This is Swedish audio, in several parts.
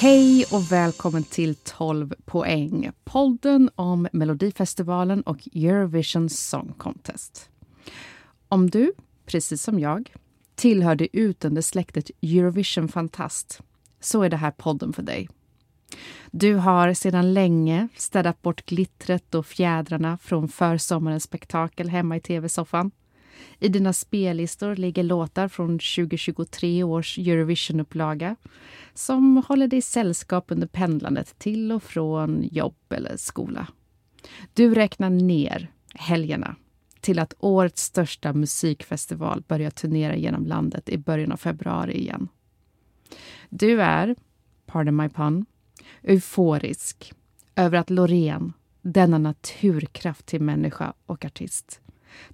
Hej och välkommen till 12 poäng, podden om Melodifestivalen och Eurovision Song Contest. Om du, precis som jag, tillhör det utdöende släktet Eurovision-fantast så är det här podden för dig. Du har sedan länge städat bort glittret och fjädrarna från försommarens spektakel hemma i tv-soffan. I dina spellistor ligger låtar från 2023 års Eurovision-upplaga som håller dig sällskap under pendlandet till och från jobb eller skola. Du räknar ner helgerna till att årets största musikfestival börjar turnera genom landet i början av februari igen. Du är, pardon my pun, euforisk över att Loreen, denna naturkraft till människa och artist,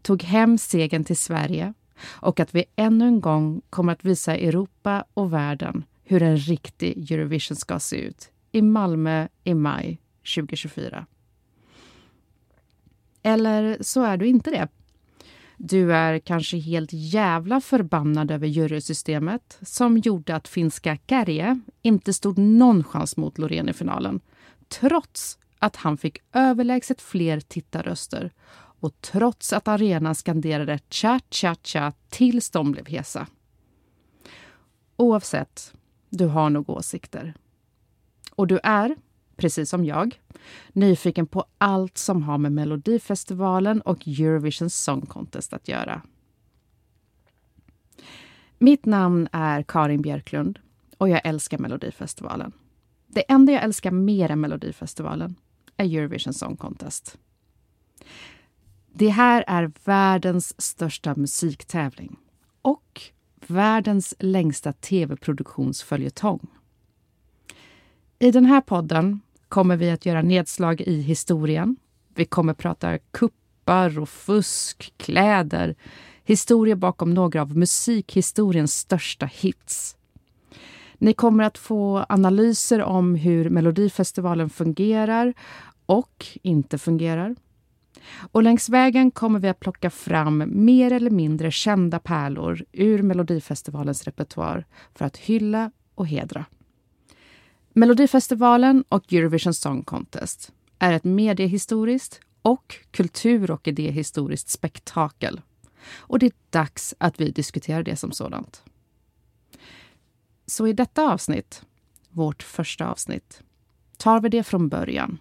tog hem segern till Sverige och att vi ännu en gång kommer att visa Europa och världen hur en riktig Eurovision ska se ut i Malmö i maj 2024. Eller så är du inte det. Du är kanske helt jävla förbannad över jurysystemet som gjorde att finska Kärje inte stod någon chans mot Loreen i finalen trots att han fick överlägset fler tittarröster och trots att arenan skanderade cha cha cha tills de blev hesa. Oavsett, du har nog åsikter. Och du är, precis som jag, nyfiken på allt som har med Melodifestivalen och Eurovision Song Contest att göra. Mitt namn är Karin Björklund och jag älskar Melodifestivalen. Det enda jag älskar mer än Melodifestivalen är Eurovision Song Contest. Det här är världens största musiktävling och världens längsta tv-produktionsföljetong. I den här podden kommer vi att göra nedslag i historien. Vi kommer prata kuppar och fusk, kläder, historia bakom några av musikhistoriens största hits. Ni kommer att få analyser om hur Melodifestivalen fungerar och inte fungerar. Och längs vägen kommer vi att plocka fram mer eller mindre kända pärlor ur Melodifestivalens repertoar för att hylla och hedra. Melodifestivalen och Eurovision Song Contest är ett mediehistoriskt och kultur och idéhistoriskt spektakel. Och det är dags att vi diskuterar det som sådant. Så i detta avsnitt, vårt första avsnitt, tar vi det från början.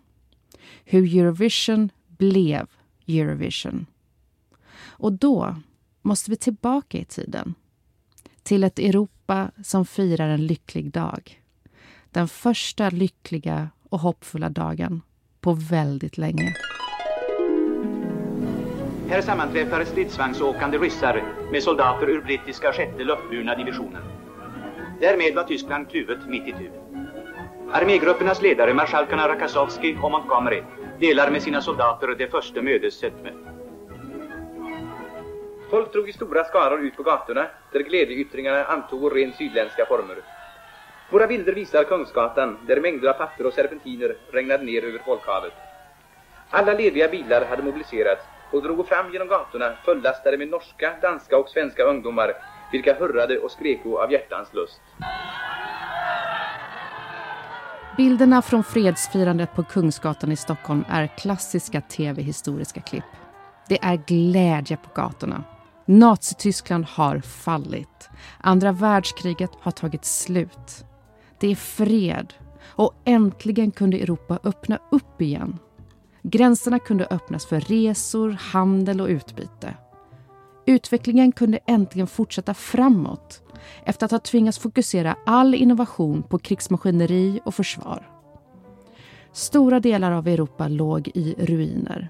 Hur Eurovision blev Eurovision. Och då måste vi tillbaka i tiden. Till ett Europa som firar en lycklig dag. Den första lyckliga och hoppfulla dagen på väldigt länge. Här sammanträffar stridsvagnsåkande ryssar med soldater ur brittiska sjätte luftburna divisionen. Därmed var Tyskland kluvet mitt i tur. Armégruppernas ledare, marskalkarna Rakasovski och Montgomery, delar med sina soldater det första mödes sötme. Folk drog i stora skaror ut på gatorna, där glädjeyttringarna antog rent sydländska former. Våra bilder visar Kungsgatan, där mängder av papper och serpentiner regnade ner över folkhavet. Alla lediga bilar hade mobiliserats och drog fram genom gatorna fullastade med norska, danska och svenska ungdomar, vilka hurrade och skreko av hjärtans lust. Bilderna från fredsfirandet på Kungsgatan i Stockholm är klassiska tv-historiska klipp. Det är glädje på gatorna. Nazityskland har fallit. Andra världskriget har tagit slut. Det är fred och äntligen kunde Europa öppna upp igen. Gränserna kunde öppnas för resor, handel och utbyte. Utvecklingen kunde äntligen fortsätta framåt efter att ha tvingats fokusera all innovation på krigsmaskineri och försvar. Stora delar av Europa låg i ruiner.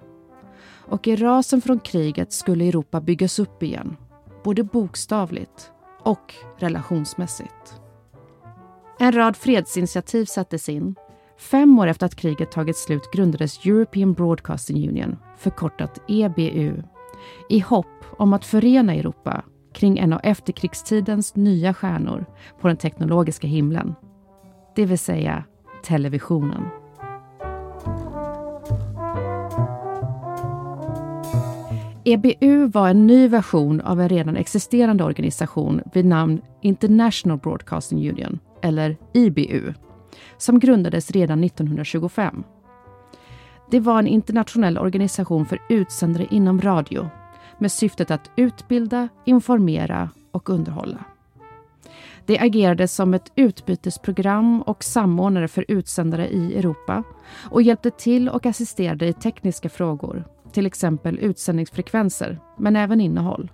Och i rasen från kriget skulle Europa byggas upp igen, både bokstavligt och relationsmässigt. En rad fredsinitiativ sattes in. Fem år efter att kriget tagit slut grundades European Broadcasting Union, förkortat EBU, i hopp om att förena Europa kring en av efterkrigstidens nya stjärnor på den teknologiska himlen. Det vill säga televisionen. EBU var en ny version av en redan existerande organisation vid namn International Broadcasting Union, eller IBU, som grundades redan 1925. Det var en internationell organisation för utsändare inom radio med syftet att utbilda, informera och underhålla. Det agerade som ett utbytesprogram och samordnare för utsändare i Europa och hjälpte till och assisterade i tekniska frågor, till exempel utsändningsfrekvenser, men även innehåll.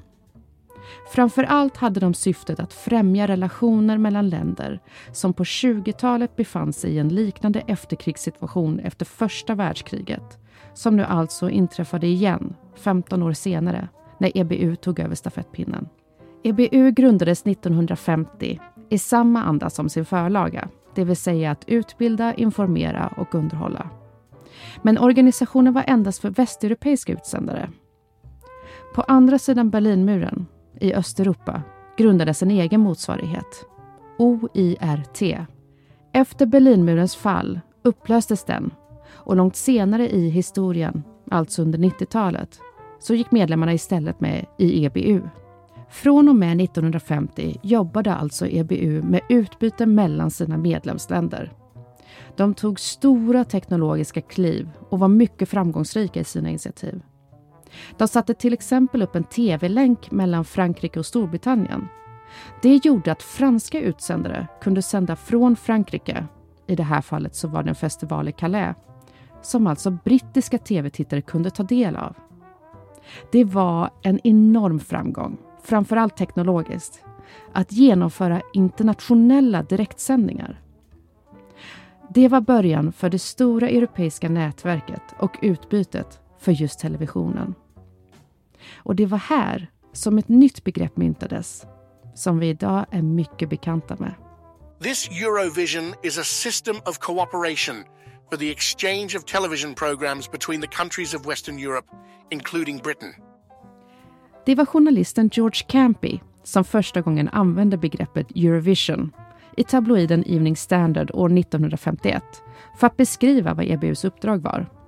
Framför allt hade de syftet att främja relationer mellan länder som på 20-talet befann sig i en liknande efterkrigssituation efter första världskriget, som nu alltså inträffade igen 15 år senare när EBU tog över stafettpinnen. EBU grundades 1950 i samma anda som sin förlaga, det vill säga att utbilda, informera och underhålla. Men organisationen var endast för västeuropeiska utsändare. På andra sidan Berlinmuren, i Östeuropa, grundades en egen motsvarighet, OIRT. Efter Berlinmurens fall upplöstes den och långt senare i historien, alltså under 90-talet, så gick medlemmarna istället med i EBU. Från och med 1950 jobbade alltså EBU med utbyte mellan sina medlemsländer. De tog stora teknologiska kliv och var mycket framgångsrika i sina initiativ. De satte till exempel upp en tv-länk mellan Frankrike och Storbritannien. Det gjorde att franska utsändare kunde sända från Frankrike, i det här fallet så var det en festival i Calais, som alltså brittiska tv-tittare kunde ta del av. Det var en enorm framgång, framförallt teknologiskt, att genomföra internationella direktsändningar. Det var början för det stora europeiska nätverket och utbytet för just televisionen. Och det var här som ett nytt begrepp myntades, som vi idag är mycket bekanta med. This Eurovision is a system of cooperation for the exchange of television programs between the countries of Western Europe, including Britain. Det var journalisten George Campy som första gången använde begreppet Eurovision i tabloiden Evening Standard år 1951 för att beskriva vad EBUs uppdrag var.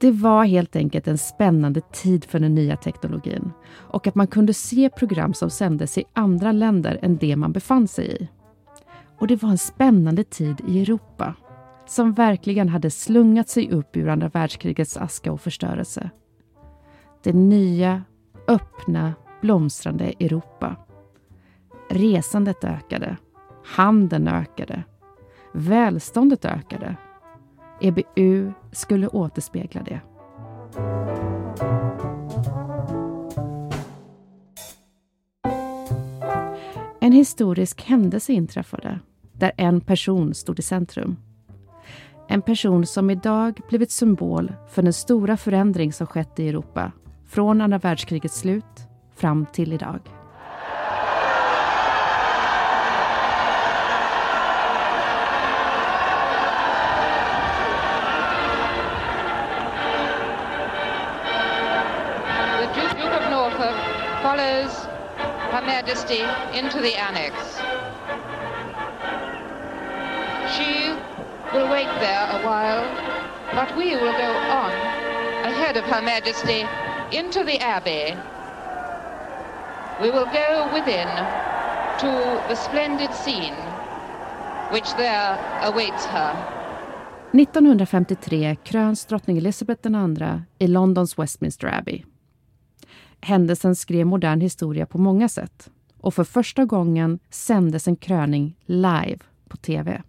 Det var helt enkelt en spännande tid för den nya teknologin och att man kunde se program som sändes i andra länder än det man befann sig i. Och det var en spännande tid i Europa som verkligen hade slungat sig upp ur andra världskrigets aska och förstörelse. Det nya, öppna, blomstrande Europa. Resandet ökade. Handeln ökade. Välståndet ökade. EBU skulle återspegla det. En historisk händelse inträffade där en person stod i centrum. En person som idag blivit symbol för den stora förändring som skett i Europa från andra världskrigets slut fram till idag. Majesty into the annex. She will wait there a while, but we will go on ahead of Her Majesty into the Abbey. We will go within to the splendid scene which there awaits her. 1953 kröns drottning Elizabeth II i Londons Westminster Abbey. Händelsen skrev modern historia på många sätt och för första gången sändes en kröning live på tv.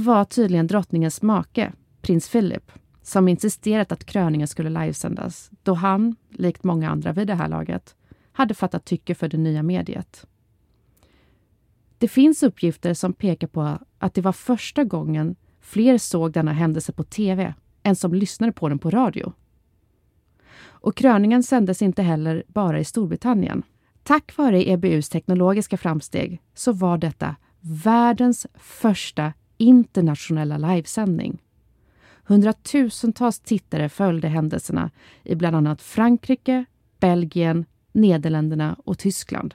Det var tydligen drottningens make, prins Philip, som insisterat att kröningen skulle livesändas då han, likt många andra vid det här laget, hade fattat tycke för det nya mediet. Det finns uppgifter som pekar på att det var första gången fler såg denna händelse på tv än som lyssnade på den på radio. Och kröningen sändes inte heller bara i Storbritannien. Tack vare EBUs teknologiska framsteg så var detta världens första internationella livesändning. Hundratusentals tittare följde händelserna i bland annat Frankrike, Belgien, Nederländerna och Tyskland.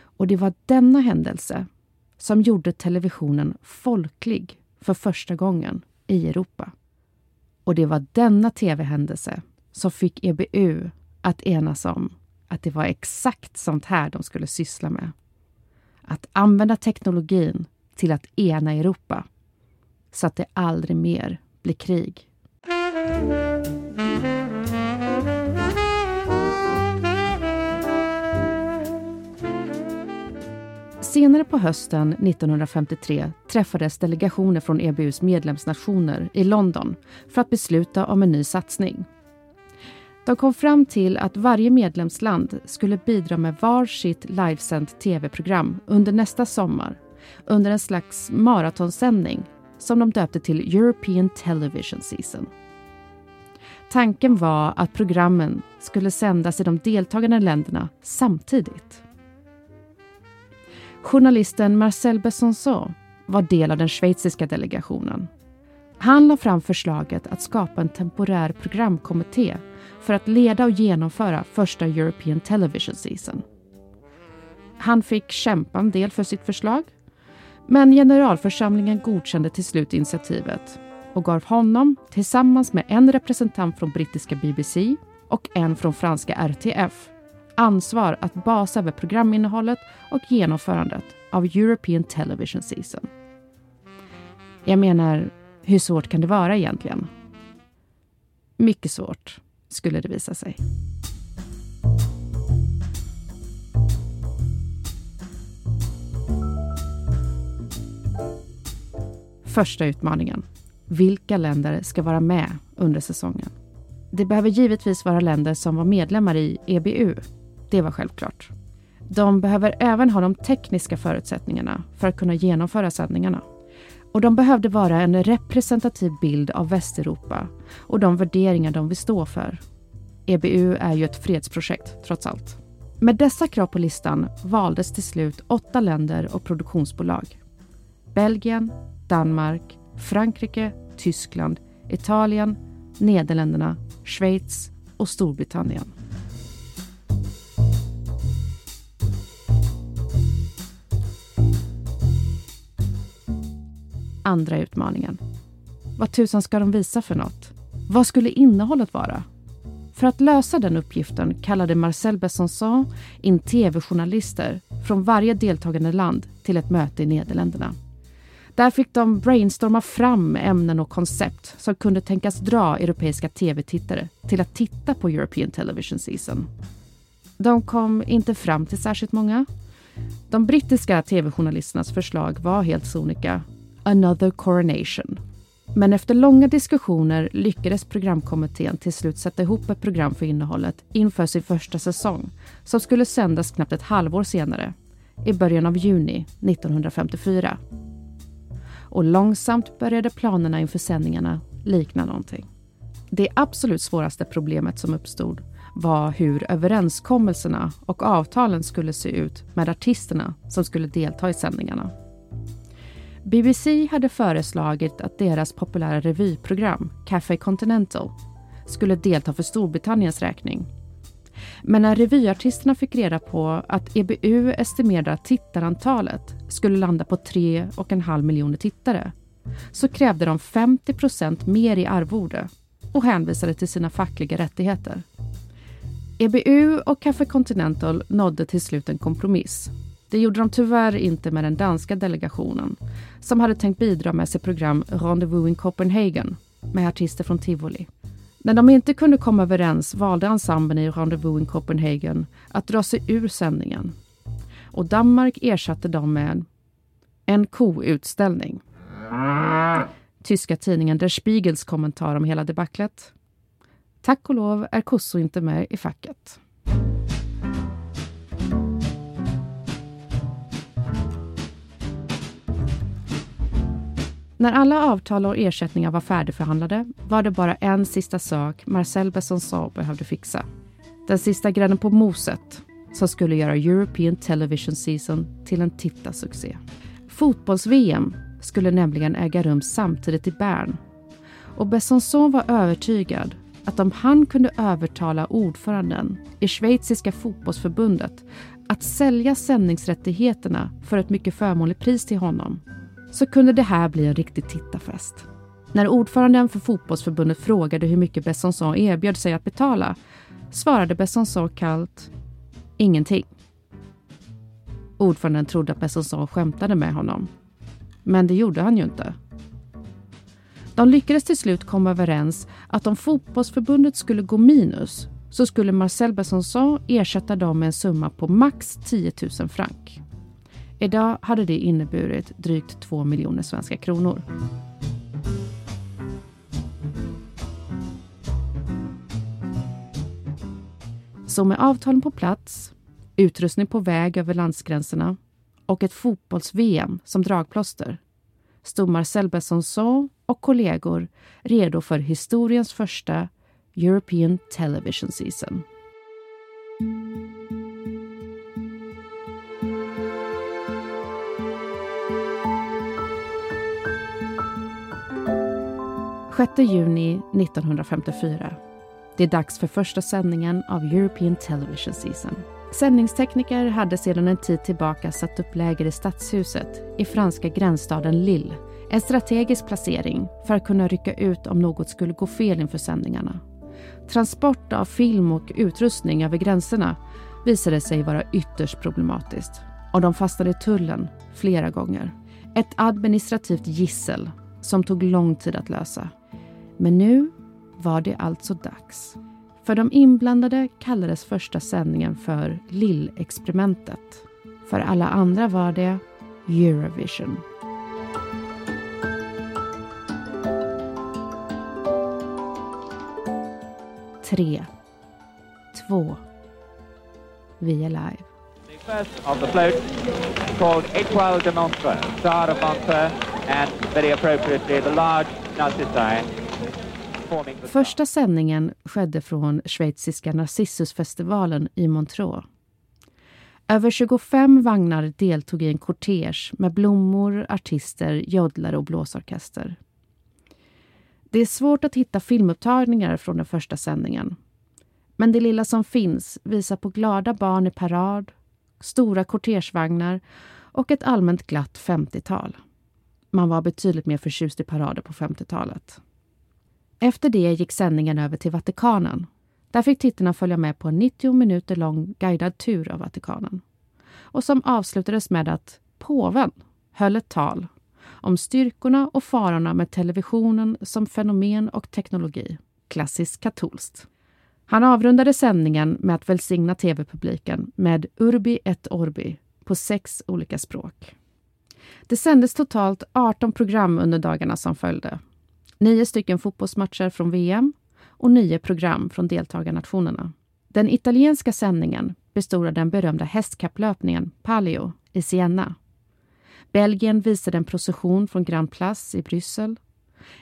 Och det var denna händelse som gjorde televisionen folklig för första gången i Europa. Och det var denna tv-händelse som fick EBU att enas om att det var exakt sånt här de skulle syssla med. Att använda teknologin till att ena Europa så att det aldrig mer blir krig. Senare på hösten 1953 träffades delegationer från EBUs medlemsnationer i London för att besluta om en ny satsning. De kom fram till att varje medlemsland skulle bidra med var sitt livesänt tv-program under nästa sommar under en slags maratonsändning som de döpte till European Television Season. Tanken var att programmen skulle sändas i de deltagande länderna samtidigt. Journalisten Marcel Besançon var del av den schweiziska delegationen. Han la fram förslaget att skapa en temporär programkommitté för att leda och genomföra första European Television Season. Han fick kämpa en del för sitt förslag men generalförsamlingen godkände till slut initiativet och gav honom, tillsammans med en representant från brittiska BBC och en från franska RTF, ansvar att basa över programinnehållet och genomförandet av European Television Season. Jag menar, hur svårt kan det vara egentligen? Mycket svårt, skulle det visa sig. Första utmaningen. Vilka länder ska vara med under säsongen? Det behöver givetvis vara länder som var medlemmar i EBU. Det var självklart. De behöver även ha de tekniska förutsättningarna för att kunna genomföra sändningarna. Och de behövde vara en representativ bild av Västeuropa och de värderingar de vill stå för. EBU är ju ett fredsprojekt, trots allt. Med dessa krav på listan valdes till slut åtta länder och produktionsbolag. Belgien, Danmark, Frankrike, Tyskland, Italien, Nederländerna, Schweiz och Storbritannien. Andra utmaningen. Vad tusan ska de visa för något? Vad skulle innehållet vara? För att lösa den uppgiften kallade Marcel Besançon in tv-journalister från varje deltagande land till ett möte i Nederländerna. Där fick de brainstorma fram ämnen och koncept som kunde tänkas dra europeiska tv-tittare till att titta på European Television Season. De kom inte fram till särskilt många. De brittiska tv-journalisternas förslag var helt sonika Another Coronation. Men efter långa diskussioner lyckades programkommittén till slut sätta ihop ett program för innehållet inför sin första säsong som skulle sändas knappt ett halvår senare, i början av juni 1954 och långsamt började planerna inför sändningarna likna någonting. Det absolut svåraste problemet som uppstod var hur överenskommelserna och avtalen skulle se ut med artisterna som skulle delta i sändningarna. BBC hade föreslagit att deras populära revyprogram Café Continental skulle delta för Storbritanniens räkning men när revyartisterna fick reda på att EBU estimerade att tittarantalet skulle landa på 3,5 miljoner tittare så krävde de 50 procent mer i arvode och hänvisade till sina fackliga rättigheter. EBU och Café Continental nådde till slut en kompromiss. Det gjorde de tyvärr inte med den danska delegationen som hade tänkt bidra med sitt program Rendezvous in Copenhagen med artister från Tivoli. När de inte kunde komma överens valde ensemblen i Rendezvous in Copenhagen att dra sig ur sändningen. Och Danmark ersatte dem med en koutställning. tyska tidningen Der Spiegels kommentar om hela debaclet. Tack och lov är kossor inte med i facket. När alla avtal och ersättningar var färdigförhandlade var det bara en sista sak Marcel Besançon behövde fixa. Den sista grädden på moset som skulle göra European Television Season till en tittarsuccé. Fotbolls-VM skulle nämligen äga rum samtidigt i Bern och Besançon var övertygad att om han kunde övertala ordföranden i schweiziska fotbollsförbundet att sälja sändningsrättigheterna för ett mycket förmånligt pris till honom så kunde det här bli en riktig tittarfest. När ordföranden för fotbollsförbundet frågade hur mycket Besançon erbjöd sig att betala svarade Besançon kallt ingenting. Ordföranden trodde att Besançon skämtade med honom. Men det gjorde han ju inte. De lyckades till slut komma överens att om fotbollsförbundet skulle gå minus så skulle Marcel Besançon ersätta dem med en summa på max 10 000 franc. Idag hade det inneburit drygt 2 miljoner svenska kronor. Så med avtalen på plats, utrustning på väg över landsgränserna och ett fotbolls-VM som dragplåster stod Marcel Besançon och kollegor redo för historiens första European Television Season. 6 juni 1954. Det är dags för första sändningen av European Television Season. Sändningstekniker hade sedan en tid tillbaka satt upp läger i Stadshuset i franska gränsstaden Lille. En strategisk placering för att kunna rycka ut om något skulle gå fel inför sändningarna. Transport av film och utrustning över gränserna visade sig vara ytterst problematiskt och de fastnade i tullen flera gånger. Ett administrativt gissel som tog lång tid att lösa. Men nu var det alltså dags. För de inblandade kallades första sändningen för Lill-experimentet. För alla andra var det Eurovision. Tre, två, vi är live. The first of the float called Etoile de Montreux, Star of Montreux, and very appropriately the large Narcissi Första sändningen skedde från schweiziska Narcissusfestivalen i Montreux. Över 25 vagnar deltog i en kortege med blommor, artister, joddlare och blåsorkester. Det är svårt att hitta filmupptagningar från den första sändningen. Men det lilla som finns visar på glada barn i parad, stora kortegevagnar och ett allmänt glatt 50-tal. Man var betydligt mer förtjust i parader på 50-talet. Efter det gick sändningen över till Vatikanen. Där fick tittarna följa med på en 90 minuter lång guidad tur av Vatikanen. Och som avslutades med att påven höll ett tal om styrkorna och farorna med televisionen som fenomen och teknologi. Klassiskt katolskt. Han avrundade sändningen med att välsigna tv-publiken med Urbi et Orbi på sex olika språk. Det sändes totalt 18 program under dagarna som följde nio stycken fotbollsmatcher från VM och nio program från deltagarnationerna. Den italienska sändningen bestod av den berömda hästkapplöpningen Palio i Siena. Belgien visade en procession från Grand Place i Bryssel.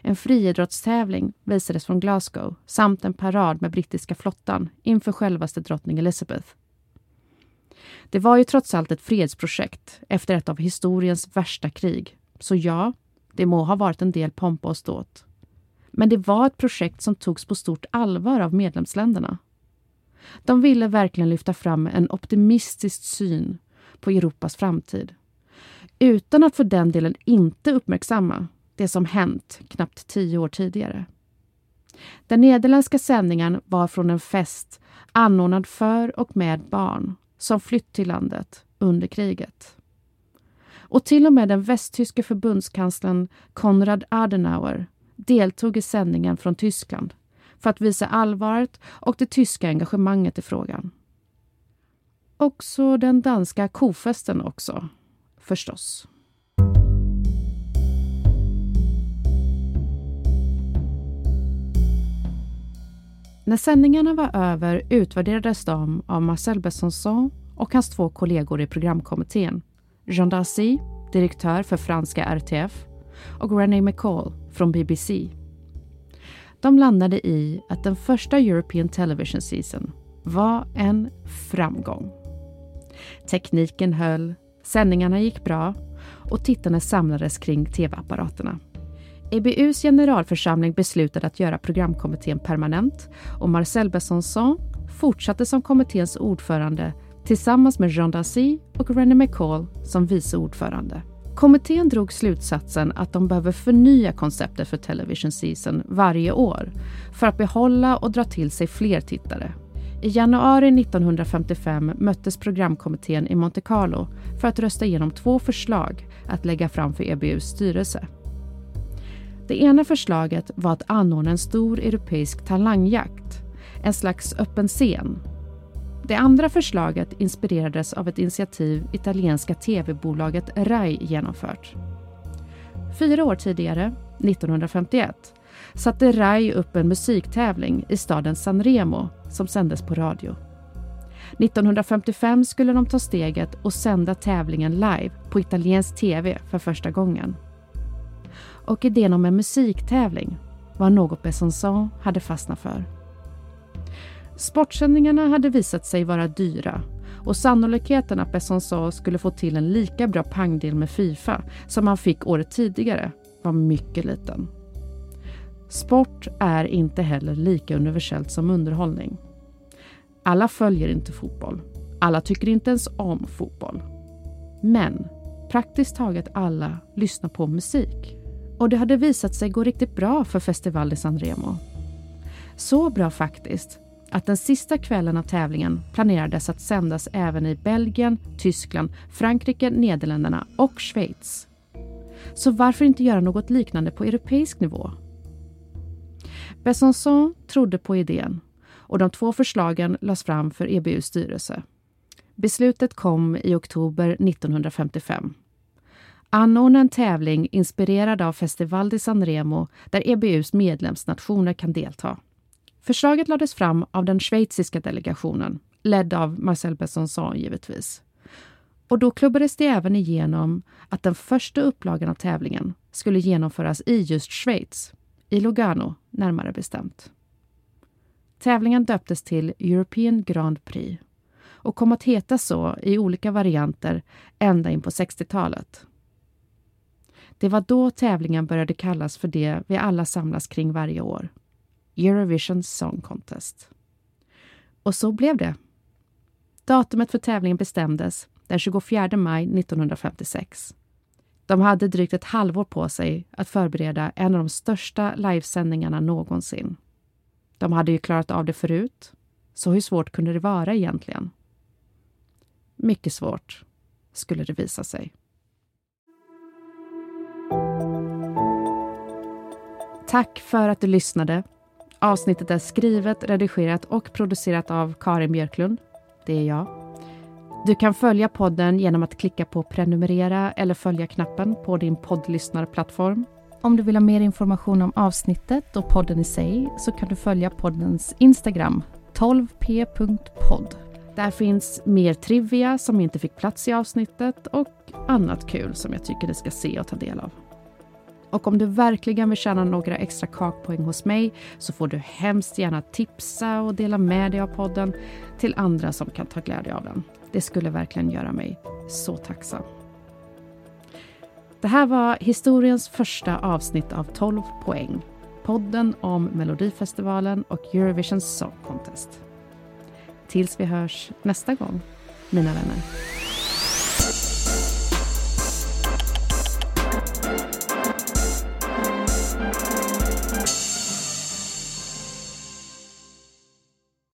En friidrottstävling visades från Glasgow samt en parad med brittiska flottan inför självaste drottning Elizabeth. Det var ju trots allt ett fredsprojekt efter ett av historiens värsta krig. Så ja, det må ha varit en del pompa och ståt. Men det var ett projekt som togs på stort allvar av medlemsländerna. De ville verkligen lyfta fram en optimistisk syn på Europas framtid utan att för den delen inte uppmärksamma det som hänt knappt tio år tidigare. Den nederländska sändningen var från en fest anordnad för och med barn som flytt till landet under kriget. Och till och med den västtyske förbundskanslern Konrad Adenauer deltog i sändningen från Tyskland för att visa allvaret och det tyska engagemanget i frågan. Också den danska kofesten också, förstås. När sändningarna var över utvärderades de av Marcel Besançon och hans två kollegor i programkommittén. Jean Darcy, direktör för franska RTF och René McCall från BBC. De landade i att den första European Television Season var en framgång. Tekniken höll, sändningarna gick bra och tittarna samlades kring tv-apparaterna. EBUs generalförsamling beslutade att göra programkommittén permanent och Marcel Besançon fortsatte som kommitténs ordförande tillsammans med Jean Darcy och René McCall som vice ordförande. Kommittén drog slutsatsen att de behöver förnya konceptet för Television Season varje år för att behålla och dra till sig fler tittare. I januari 1955 möttes programkommittén i Monte Carlo för att rösta igenom två förslag att lägga fram för EBUs styrelse. Det ena förslaget var att anordna en stor europeisk talangjakt, en slags öppen scen. Det andra förslaget inspirerades av ett initiativ italienska tv-bolaget RAI genomfört. Fyra år tidigare, 1951, satte RAI upp en musiktävling i staden Sanremo som sändes på radio. 1955 skulle de ta steget och sända tävlingen live på italiensk tv för första gången. Och idén om en musiktävling var något Besançon hade fastnat för. Sportsändningarna hade visat sig vara dyra och sannolikheten att Besançon skulle få till en lika bra pangdel med Fifa som han fick året tidigare var mycket liten. Sport är inte heller lika universellt som underhållning. Alla följer inte fotboll. Alla tycker inte ens om fotboll. Men praktiskt taget alla lyssnar på musik. Och det hade visat sig gå riktigt bra för Festival de San Remo. Så bra faktiskt att den sista kvällen av tävlingen planerades att sändas även i Belgien, Tyskland, Frankrike, Nederländerna och Schweiz. Så varför inte göra något liknande på europeisk nivå? Besançon trodde på idén och de två förslagen lades fram för EBUs styrelse. Beslutet kom i oktober 1955. Anordna en tävling inspirerad av Festival di San Remo där EBUs medlemsnationer kan delta. Förslaget lades fram av den schweiziska delegationen, ledd av Marcel Besançon givetvis. Och då klubbades det även igenom att den första upplagan av tävlingen skulle genomföras i just Schweiz, i Lugano närmare bestämt. Tävlingen döptes till European Grand Prix och kom att heta så i olika varianter ända in på 60-talet. Det var då tävlingen började kallas för det vi alla samlas kring varje år. Eurovision Song Contest. Och så blev det. Datumet för tävlingen bestämdes den 24 maj 1956. De hade drygt ett halvår på sig att förbereda en av de största livesändningarna någonsin. De hade ju klarat av det förut, så hur svårt kunde det vara egentligen? Mycket svårt, skulle det visa sig. Tack för att du lyssnade. Avsnittet är skrivet, redigerat och producerat av Karin Björklund. Det är jag. Du kan följa podden genom att klicka på prenumerera eller följa-knappen på din poddlyssnarplattform. Om du vill ha mer information om avsnittet och podden i sig så kan du följa poddens Instagram, 12p.podd. Där finns mer trivia som inte fick plats i avsnittet och annat kul som jag tycker du ska se och ta del av. Och om du verkligen vill tjäna några extra kakpoäng hos mig så får du hemskt gärna tipsa och dela med dig av podden till andra som kan ta glädje av den. Det skulle verkligen göra mig så tacksam. Det här var historiens första avsnitt av 12 poäng. Podden om Melodifestivalen och Eurovision Song Contest. Tills vi hörs nästa gång, mina vänner.